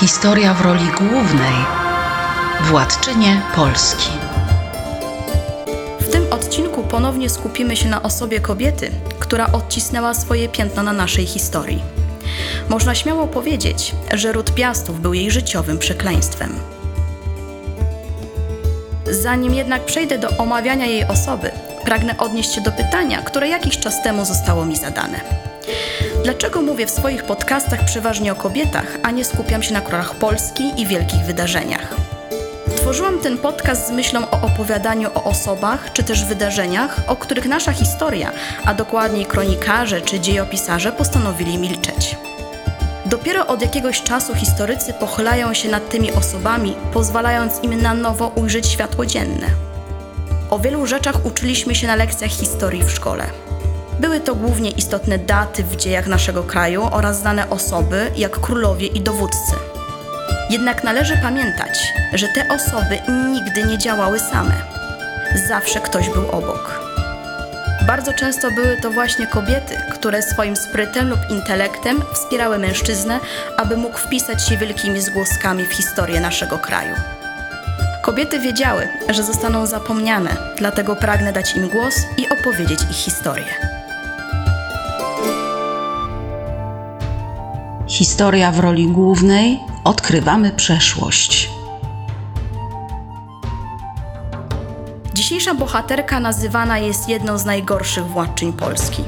Historia w roli głównej władczynie Polski. W tym odcinku ponownie skupimy się na osobie kobiety, która odcisnęła swoje piętno na naszej historii. Można śmiało powiedzieć, że ród Piastów był jej życiowym przekleństwem. Zanim jednak przejdę do omawiania jej osoby, pragnę odnieść się do pytania, które jakiś czas temu zostało mi zadane. Dlaczego mówię w swoich podcastach przeważnie o kobietach, a nie skupiam się na królach Polski i wielkich wydarzeniach? Tworzyłam ten podcast z myślą o opowiadaniu o osobach czy też wydarzeniach, o których nasza historia, a dokładniej kronikarze czy dziejopisarze postanowili milczeć. Dopiero od jakiegoś czasu historycy pochylają się nad tymi osobami, pozwalając im na nowo ujrzeć światło dzienne. O wielu rzeczach uczyliśmy się na lekcjach historii w szkole. Były to głównie istotne daty w dziejach naszego kraju oraz znane osoby, jak królowie i dowódcy. Jednak należy pamiętać, że te osoby nigdy nie działały same. Zawsze ktoś był obok. Bardzo często były to właśnie kobiety, które swoim sprytem lub intelektem wspierały mężczyznę, aby mógł wpisać się wielkimi zgłoskami w historię naszego kraju. Kobiety wiedziały, że zostaną zapomniane, dlatego pragnę dać im głos i opowiedzieć ich historię. Historia w roli głównej odkrywamy przeszłość. Dzisiejsza bohaterka nazywana jest jedną z najgorszych władczyń Polski.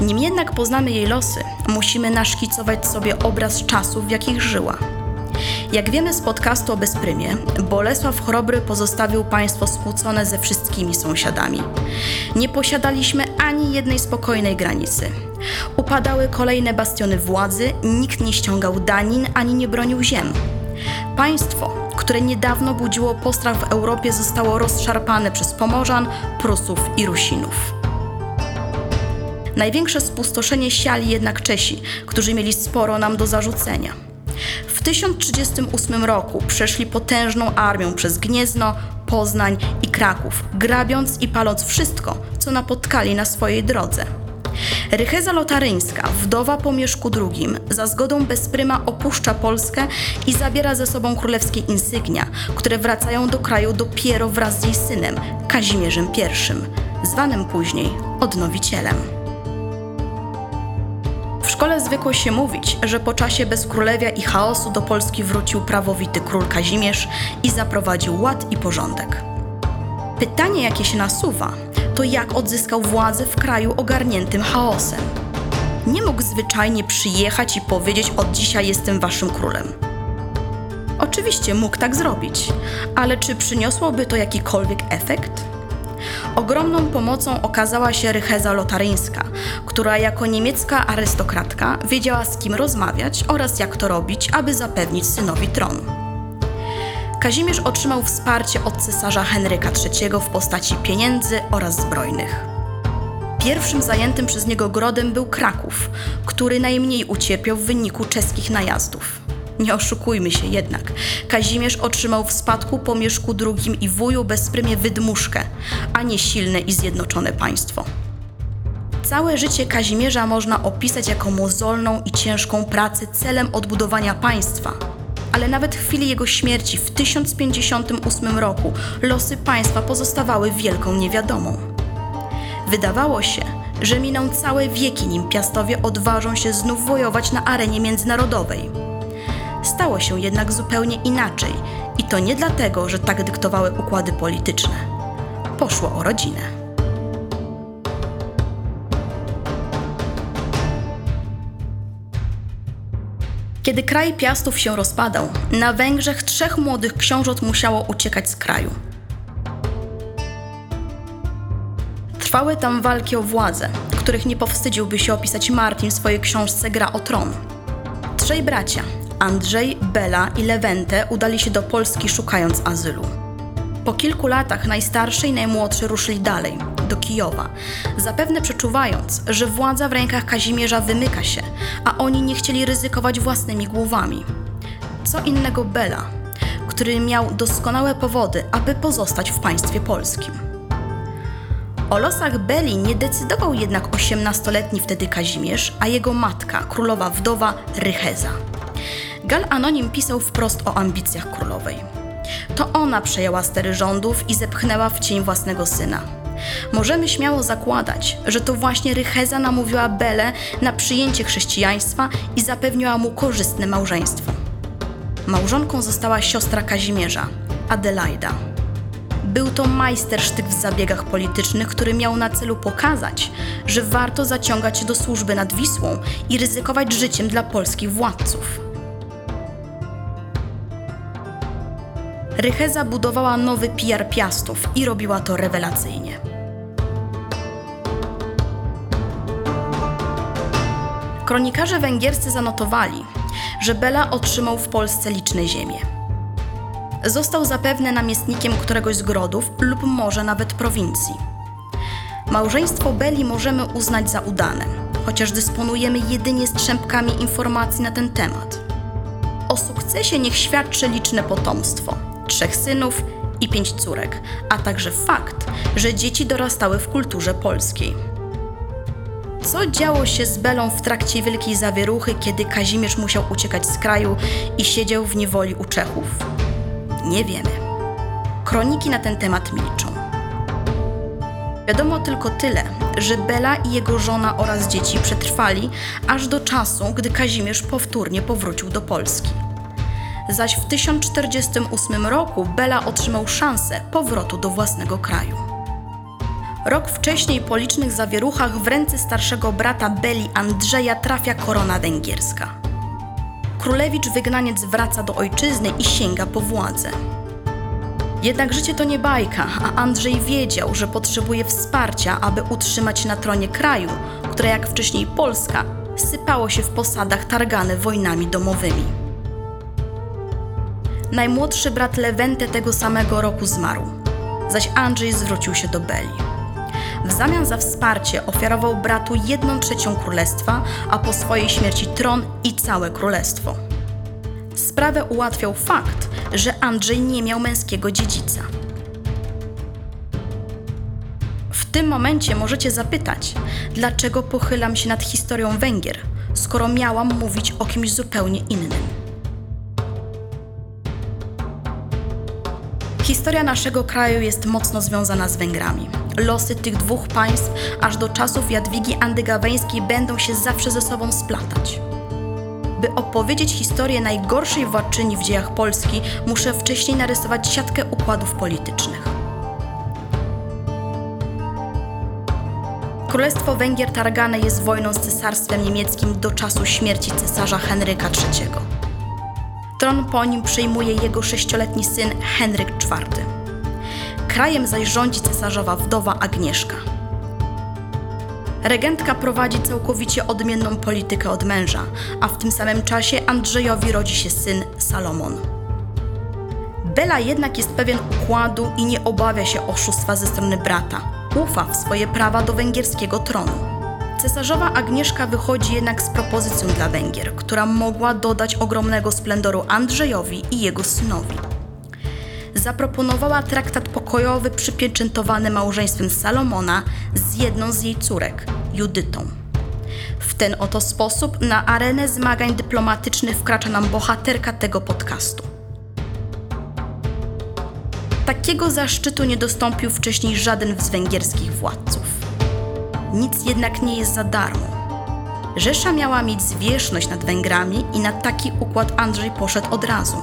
Nim jednak poznamy jej losy, musimy naszkicować sobie obraz czasów, w jakich żyła. Jak wiemy z podcastu o Bezprymie, Bolesław Chrobry pozostawił państwo skłócone ze wszystkimi sąsiadami. Nie posiadaliśmy ani jednej spokojnej granicy. Upadały kolejne bastiony władzy, nikt nie ściągał danin ani nie bronił ziem. Państwo, które niedawno budziło postrach w Europie, zostało rozszarpane przez Pomorzan, Prusów i Rusinów. Największe spustoszenie siali jednak Czesi, którzy mieli sporo nam do zarzucenia. W 1038 roku przeszli potężną armią przez Gniezno, Poznań i Kraków, grabiąc i paląc wszystko, co napotkali na swojej drodze. Rycheza Lotaryńska, wdowa po Mieszku II, za zgodą Bezpryma opuszcza Polskę i zabiera ze sobą królewskie insygnia, które wracają do kraju dopiero wraz z jej synem, Kazimierzem I, zwanym później Odnowicielem. Szkole zwykło się mówić, że po czasie bezkrólewia i chaosu do Polski wrócił prawowity król Kazimierz i zaprowadził ład i porządek. Pytanie, jakie się nasuwa, to jak odzyskał władzę w kraju ogarniętym chaosem. Nie mógł zwyczajnie przyjechać i powiedzieć: Od dzisiaj jestem waszym królem. Oczywiście mógł tak zrobić, ale czy przyniosłoby to jakikolwiek efekt? Ogromną pomocą okazała się Rycheza Lotaryńska, która jako niemiecka arystokratka wiedziała z kim rozmawiać oraz jak to robić, aby zapewnić synowi tron. Kazimierz otrzymał wsparcie od cesarza Henryka III w postaci pieniędzy oraz zbrojnych. Pierwszym zajętym przez niego grodem był Kraków, który najmniej ucierpiał w wyniku czeskich najazdów. Nie oszukujmy się jednak, Kazimierz otrzymał w spadku po Mieszku II i wuju bezprymie wydmuszkę, a nie silne i zjednoczone państwo. Całe życie Kazimierza można opisać jako mozolną i ciężką pracę celem odbudowania państwa. Ale nawet w chwili jego śmierci w 1058 roku losy państwa pozostawały wielką niewiadomą. Wydawało się, że miną całe wieki, nim Piastowie odważą się znów wojować na arenie międzynarodowej. Stało się jednak zupełnie inaczej i to nie dlatego, że tak dyktowały układy polityczne. Poszło o rodzinę. Kiedy kraj Piastów się rozpadał, na Węgrzech trzech młodych książąt musiało uciekać z kraju. Trwały tam walki o władzę, których nie powstydziłby się opisać Martin w swojej książce Gra o Tron. Trzej bracia, Andrzej, Bela i Lewente, udali się do Polski szukając azylu. Po kilku latach najstarszy i najmłodszy ruszyli dalej, do Kijowa, zapewne przeczuwając, że władza w rękach Kazimierza wymyka się, a oni nie chcieli ryzykować własnymi głowami. Co innego Bela, który miał doskonałe powody, aby pozostać w państwie polskim. O losach Beli nie decydował jednak 18-letni wtedy Kazimierz, a jego matka, królowa wdowa Rycheza. Gal Anonim pisał wprost o ambicjach królowej. To ona przejęła stery rządów i zepchnęła w cień własnego syna. Możemy śmiało zakładać, że to właśnie Rycheza namówiła Belę na przyjęcie chrześcijaństwa i zapewniła mu korzystne małżeństwo. Małżonką została siostra Kazimierza, Adelaida. Był to majstersztyk w zabiegach politycznych, który miał na celu pokazać, że warto zaciągać do służby nad Wisłą i ryzykować życiem dla polskich władców. Rycheza budowała nowy PR Piastów i robiła to rewelacyjnie. Kronikarze węgierscy zanotowali, że Bela otrzymał w Polsce liczne ziemie. Został zapewne namiestnikiem któregoś z grodów lub może nawet prowincji. Małżeństwo Beli możemy uznać za udane, chociaż dysponujemy jedynie strzępkami informacji na ten temat. O sukcesie niech świadczy liczne potomstwo trzech synów i pięć córek, a także fakt, że dzieci dorastały w kulturze polskiej. Co działo się z Belą w trakcie Wielkiej Zawieruchy, kiedy Kazimierz musiał uciekać z kraju i siedział w niewoli u Czechów? Nie wiemy. Kroniki na ten temat milczą. Wiadomo tylko tyle, że Bela i jego żona oraz dzieci przetrwali aż do czasu, gdy Kazimierz powtórnie powrócił do Polski. Zaś w 1048 roku Bela otrzymał szansę powrotu do własnego kraju. Rok wcześniej po licznych zawieruchach w ręce starszego brata Beli Andrzeja trafia korona węgierska. Królewicz wygnaniec wraca do ojczyzny i sięga po władzę. Jednak życie to nie bajka, a Andrzej wiedział, że potrzebuje wsparcia, aby utrzymać na tronie kraju, które jak wcześniej Polska sypało się w posadach targane wojnami domowymi. Najmłodszy brat Lewente tego samego roku zmarł, zaś Andrzej zwrócił się do Beli. W zamian za wsparcie ofiarował bratu jedną trzecią królestwa, a po swojej śmierci tron i całe królestwo. Sprawę ułatwiał fakt, że Andrzej nie miał męskiego dziedzica. W tym momencie możecie zapytać, dlaczego pochylam się nad historią Węgier, skoro miałam mówić o kimś zupełnie innym. Historia naszego kraju jest mocno związana z Węgrami. Losy tych dwóch państw aż do czasów Jadwigi Andygaweńskiej będą się zawsze ze sobą splatać. By opowiedzieć historię najgorszej władczyni w dziejach Polski, muszę wcześniej narysować siatkę układów politycznych. Królestwo Węgier targane jest wojną z cesarstwem niemieckim do czasu śmierci cesarza Henryka III. Tron po nim przejmuje jego sześcioletni syn Henryk IV. Krajem zaś rządzi cesarzowa wdowa Agnieszka. Regentka prowadzi całkowicie odmienną politykę od męża, a w tym samym czasie Andrzejowi rodzi się syn Salomon. Bela jednak jest pewien układu i nie obawia się oszustwa ze strony brata. Ufa w swoje prawa do węgierskiego tronu. Cesarzowa Agnieszka wychodzi jednak z propozycją dla Węgier, która mogła dodać ogromnego splendoru Andrzejowi i jego synowi. Zaproponowała traktat pokojowy przypieczętowany małżeństwem Salomona z jedną z jej córek, Judytą. W ten oto sposób na arenę zmagań dyplomatycznych wkracza nam bohaterka tego podcastu. Takiego zaszczytu nie dostąpił wcześniej żaden z węgierskich władców. Nic jednak nie jest za darmo. Rzesza miała mieć zwierzchność nad Węgrami i na taki układ Andrzej poszedł od razu.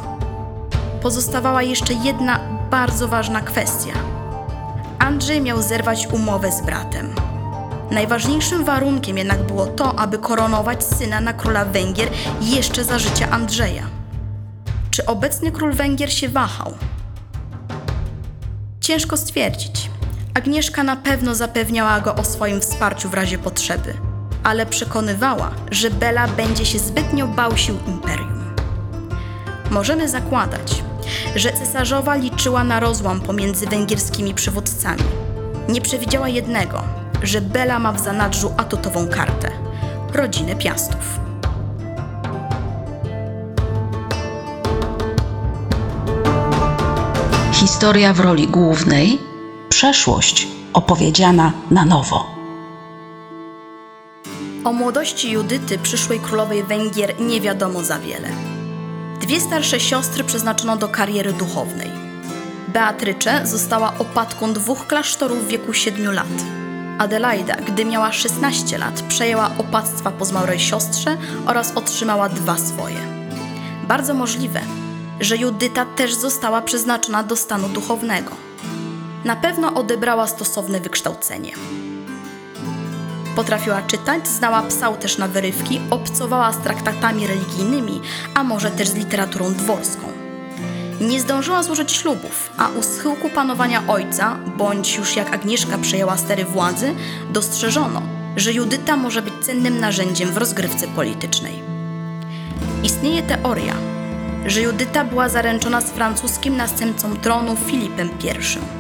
Pozostawała jeszcze jedna bardzo ważna kwestia. Andrzej miał zerwać umowę z bratem. Najważniejszym warunkiem jednak było to, aby koronować syna na króla Węgier jeszcze za życia Andrzeja. Czy obecny król Węgier się wahał? Ciężko stwierdzić. Agnieszka na pewno zapewniała go o swoim wsparciu w razie potrzeby, ale przekonywała, że Bela będzie się zbytnio bał sił imperium. Możemy zakładać, że cesarzowa liczyła na rozłam pomiędzy węgierskimi przywódcami. Nie przewidziała jednego, że Bela ma w zanadrzu atutową kartę rodzinę Piastów. Historia w roli głównej, przeszłość opowiedziana na nowo. O młodości Judyty, przyszłej królowej Węgier, nie wiadomo za wiele. Dwie starsze siostry przeznaczono do kariery duchownej. Beatrycze została opatką dwóch klasztorów w wieku 7 lat. Adelaida, gdy miała 16 lat, przejęła opactwa po zmarłej siostrze oraz otrzymała dwa swoje. Bardzo możliwe, że Judyta też została przeznaczona do stanu duchownego. Na pewno odebrała stosowne wykształcenie. Potrafiła czytać, znała psał też na wyrywki, obcowała z traktatami religijnymi, a może też z literaturą dworską. Nie zdążyła złożyć ślubów, a u schyłku panowania ojca, bądź już jak Agnieszka przejęła stery władzy, dostrzeżono, że Judyta może być cennym narzędziem w rozgrywce politycznej. Istnieje teoria, że Judyta była zaręczona z francuskim następcą tronu Filipem I.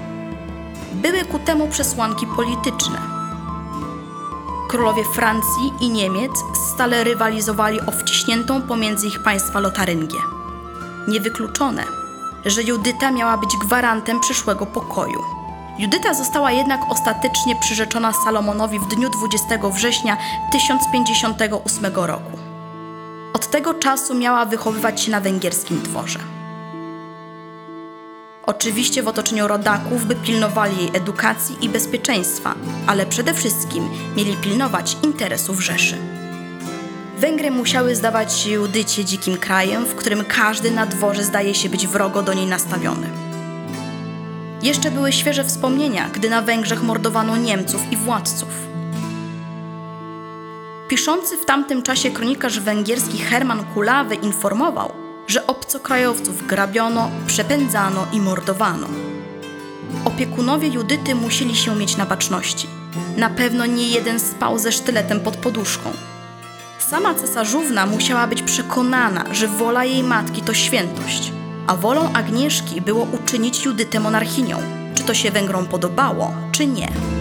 Były ku temu przesłanki polityczne. Królowie Francji i Niemiec stale rywalizowali o wciśniętą pomiędzy ich państwa Lotaryngię. Niewykluczone, że Judyta miała być gwarantem przyszłego pokoju. Judyta została jednak ostatecznie przyrzeczona Salomonowi w dniu 20 września 1058 roku. Od tego czasu miała wychowywać się na węgierskim dworze. Oczywiście w otoczeniu rodaków, by pilnowali jej edukacji i bezpieczeństwa, ale przede wszystkim mieli pilnować interesów Rzeszy. Węgry musiały zdawać się Judycie dzikim krajem, w którym każdy na dworze zdaje się być wrogo do niej nastawiony. Jeszcze były świeże wspomnienia, gdy na Węgrzech mordowano Niemców i władców. Piszący w tamtym czasie kronikarz węgierski Herman Kulawy informował, że obcokrajowców grabiono, przepędzano i mordowano. Opiekunowie Judyty musieli się mieć na baczności. Na pewno nie jeden spał ze sztyletem pod poduszką. Sama cesarzówna musiała być przekonana, że wola jej matki to świętość, a wolą Agnieszki było uczynić Judytę monarchinią, czy to się Węgrom podobało, czy nie.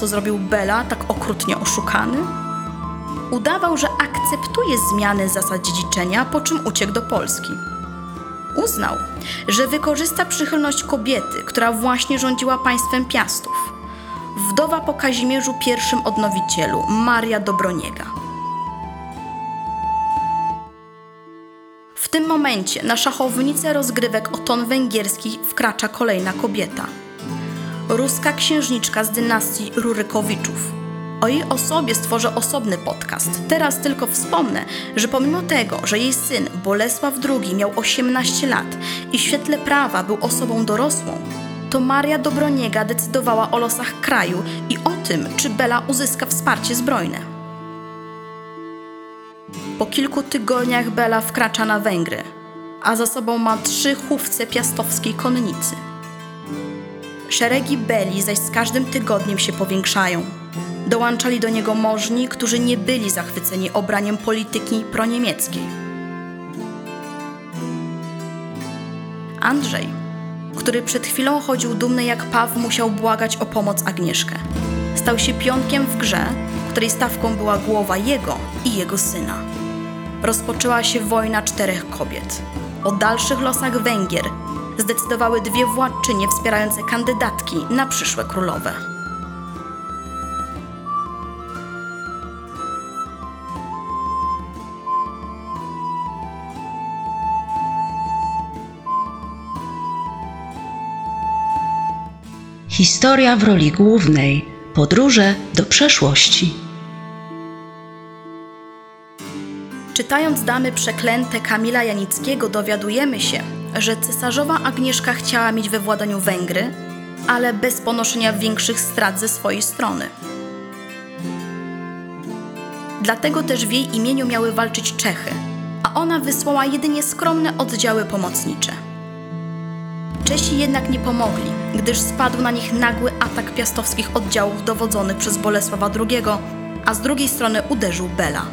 Co zrobił Bela, tak okrutnie oszukany? Udawał, że akceptuje zmiany zasad dziedziczenia, po czym uciekł do Polski. Uznał, że wykorzysta przychylność kobiety, która właśnie rządziła państwem Piastów. Wdowa po Kazimierzu I odnowicielu, Maria Dobroniega. W tym momencie na szachownicę rozgrywek o ton węgierski wkracza kolejna kobieta. Ruska księżniczka z dynastii Rurykowiczów. O jej osobie stworzę osobny podcast. Teraz tylko wspomnę, że pomimo tego, że jej syn Bolesław II miał 18 lat i w świetle prawa był osobą dorosłą, to Maria Dobroniega decydowała o losach kraju i o tym, czy Bela uzyska wsparcie zbrojne. Po kilku tygodniach Bela wkracza na Węgry, a za sobą ma trzy chówce piastowskiej konnicy. Szeregi Beli zaś z każdym tygodniem się powiększają. Dołączali do niego możni, którzy nie byli zachwyceni obraniem polityki proniemieckiej. Andrzej, który przed chwilą chodził dumny jak paw, musiał błagać o pomoc Agnieszkę. Stał się pionkiem w grze, której stawką była głowa jego i jego syna. Rozpoczęła się wojna czterech kobiet. O dalszych losach Węgier zdecydowały dwie władczynie wspierające kandydatki na przyszłe królowe. Historia w roli głównej Podróże do przeszłości. Czytając Damy Przeklęte Kamila Janickiego dowiadujemy się, że cesarzowa Agnieszka chciała mieć we władaniu Węgry, ale bez ponoszenia większych strat ze swojej strony. Dlatego też w jej imieniu miały walczyć Czechy, a ona wysłała jedynie skromne oddziały pomocnicze. Czesi jednak nie pomogli, gdyż spadł na nich nagły atak piastowskich oddziałów dowodzonych przez Bolesława II, a z drugiej strony uderzył Bela.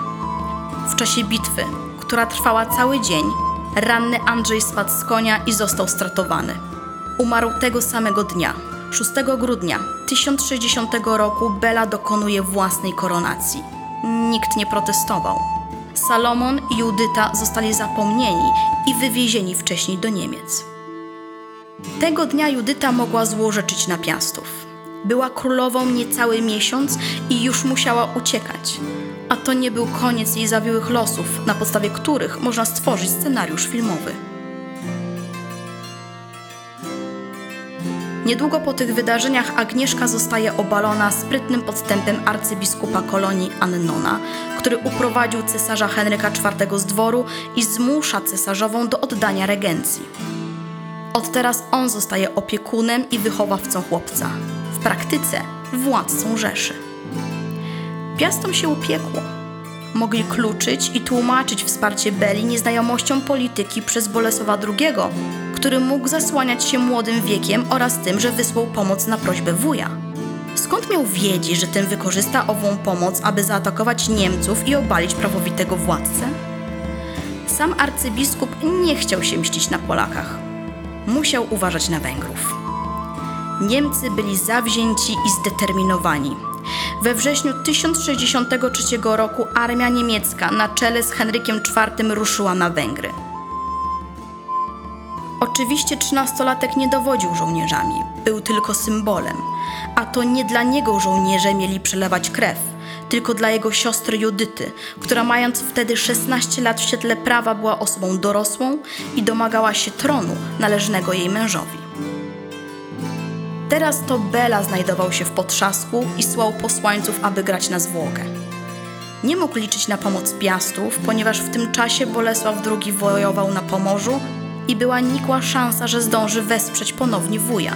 W czasie bitwy, która trwała cały dzień, ranny Andrzej spadł z konia i został stratowany. Umarł tego samego dnia, 6 grudnia 1060 roku Bela dokonuje własnej koronacji. Nikt nie protestował. Salomon i Judyta zostali zapomnieni i wywiezieni wcześniej do Niemiec. Tego dnia Judyta mogła złorzeczyć na Piastów. Była królową niecały miesiąc i już musiała uciekać. A to nie był koniec jej zawiłych losów, na podstawie których można stworzyć scenariusz filmowy. Niedługo po tych wydarzeniach Agnieszka zostaje obalona sprytnym podstępem arcybiskupa kolonii Annona, który uprowadził cesarza Henryka IV z dworu i zmusza cesarzową do oddania regencji. Od teraz on zostaje opiekunem i wychowawcą chłopca, w praktyce władcą Rzeszy. Piastom się upiekło. Mogli kluczyć i tłumaczyć wsparcie Beli nieznajomością polityki przez Bolesława II, który mógł zasłaniać się młodym wiekiem oraz tym, że wysłał pomoc na prośbę wuja. Skąd miał wiedzieć, że ten wykorzysta ową pomoc, aby zaatakować Niemców i obalić prawowitego władcę? Sam arcybiskup nie chciał się mścić na Polakach. Musiał uważać na Węgrów. Niemcy byli zawzięci i zdeterminowani. We wrześniu 1063 roku armia niemiecka na czele z Henrykiem IV ruszyła na Węgry. Oczywiście trzynastolatek nie dowodził żołnierzami, był tylko symbolem, a to nie dla niego żołnierze mieli przelewać krew, tylko dla jego siostry Judyty, która mając wtedy 16 lat w świetle prawa była osobą dorosłą i domagała się tronu należnego jej mężowi. Teraz to Bela znajdował się w potrzasku i słał posłańców, aby grać na zwłokę. Nie mógł liczyć na pomoc Piastów, ponieważ w tym czasie Bolesław II wojował na Pomorzu i była nikła szansa, że zdąży wesprzeć ponownie wuja.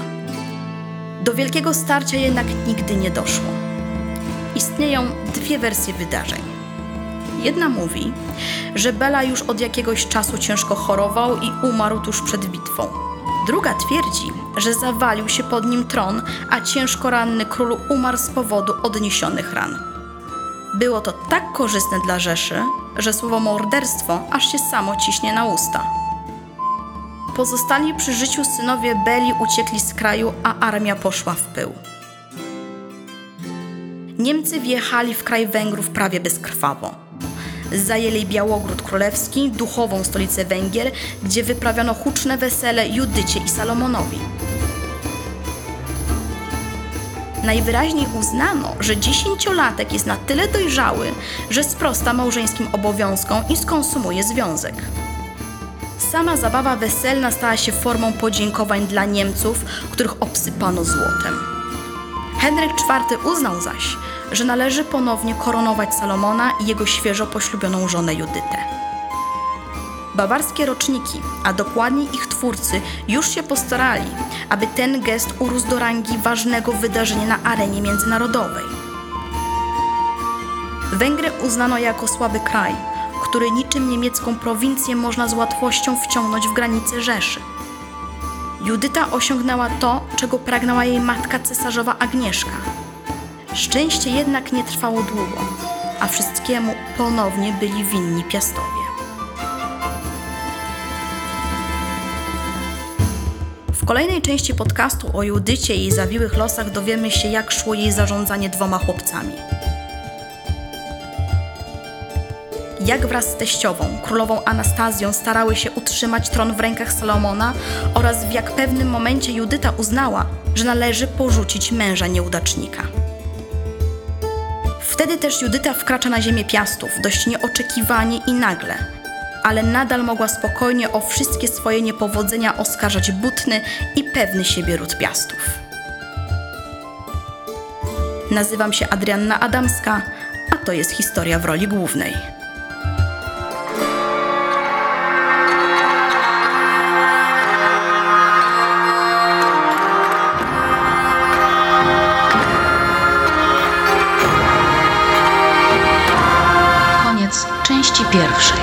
Do wielkiego starcia jednak nigdy nie doszło. Istnieją dwie wersje wydarzeń. Jedna mówi, że Bela już od jakiegoś czasu ciężko chorował i umarł tuż przed bitwą. Druga twierdzi, że zawalił się pod nim tron, a ciężko ranny król umarł z powodu odniesionych ran. Było to tak korzystne dla Rzeszy, że słowo morderstwo aż się samo ciśnie na usta. Pozostali przy życiu synowie Beli uciekli z kraju, a armia poszła w pył. Niemcy wjechali w kraj Węgrów prawie bezkrwawo. Zajęli Białogród Królewski, duchową stolicę Węgier, gdzie wyprawiono huczne wesele Judycie i Salomonowi. Najwyraźniej uznano, że dziesięciolatek jest na tyle dojrzały, że sprosta małżeńskim obowiązkom i skonsumuje związek. Sama zabawa weselna stała się formą podziękowań dla Niemców, których obsypano złotem. Henryk IV uznał zaś, że należy ponownie koronować Salomona i jego świeżo poślubioną żonę Judytę. Bawarskie roczniki, a dokładniej ich twórcy, już się postarali, aby ten gest urósł do rangi ważnego wydarzenia na arenie międzynarodowej. Węgry uznano jako słaby kraj, który niczym niemiecką prowincję można z łatwością wciągnąć w granice Rzeszy. Judyta osiągnęła to, czego pragnęła jej matka cesarzowa Agnieszka. Szczęście jednak nie trwało długo, a wszystkiemu ponownie byli winni piastowie. W kolejnej części podcastu o Judycie i jej zawiłych losach dowiemy się, jak szło jej zarządzanie dwoma chłopcami. jak wraz z teściową, królową Anastazją, starały się utrzymać tron w rękach Salomona oraz w jak pewnym momencie Judyta uznała, że należy porzucić męża nieudacznika. Wtedy też Judyta wkracza na ziemię Piastów, dość nieoczekiwanie i nagle, ale nadal mogła spokojnie o wszystkie swoje niepowodzenia oskarżać butny i pewny siebie ród Piastów. Nazywam się Adrianna Adamska, a to jest historia w roli głównej. Pierwszej.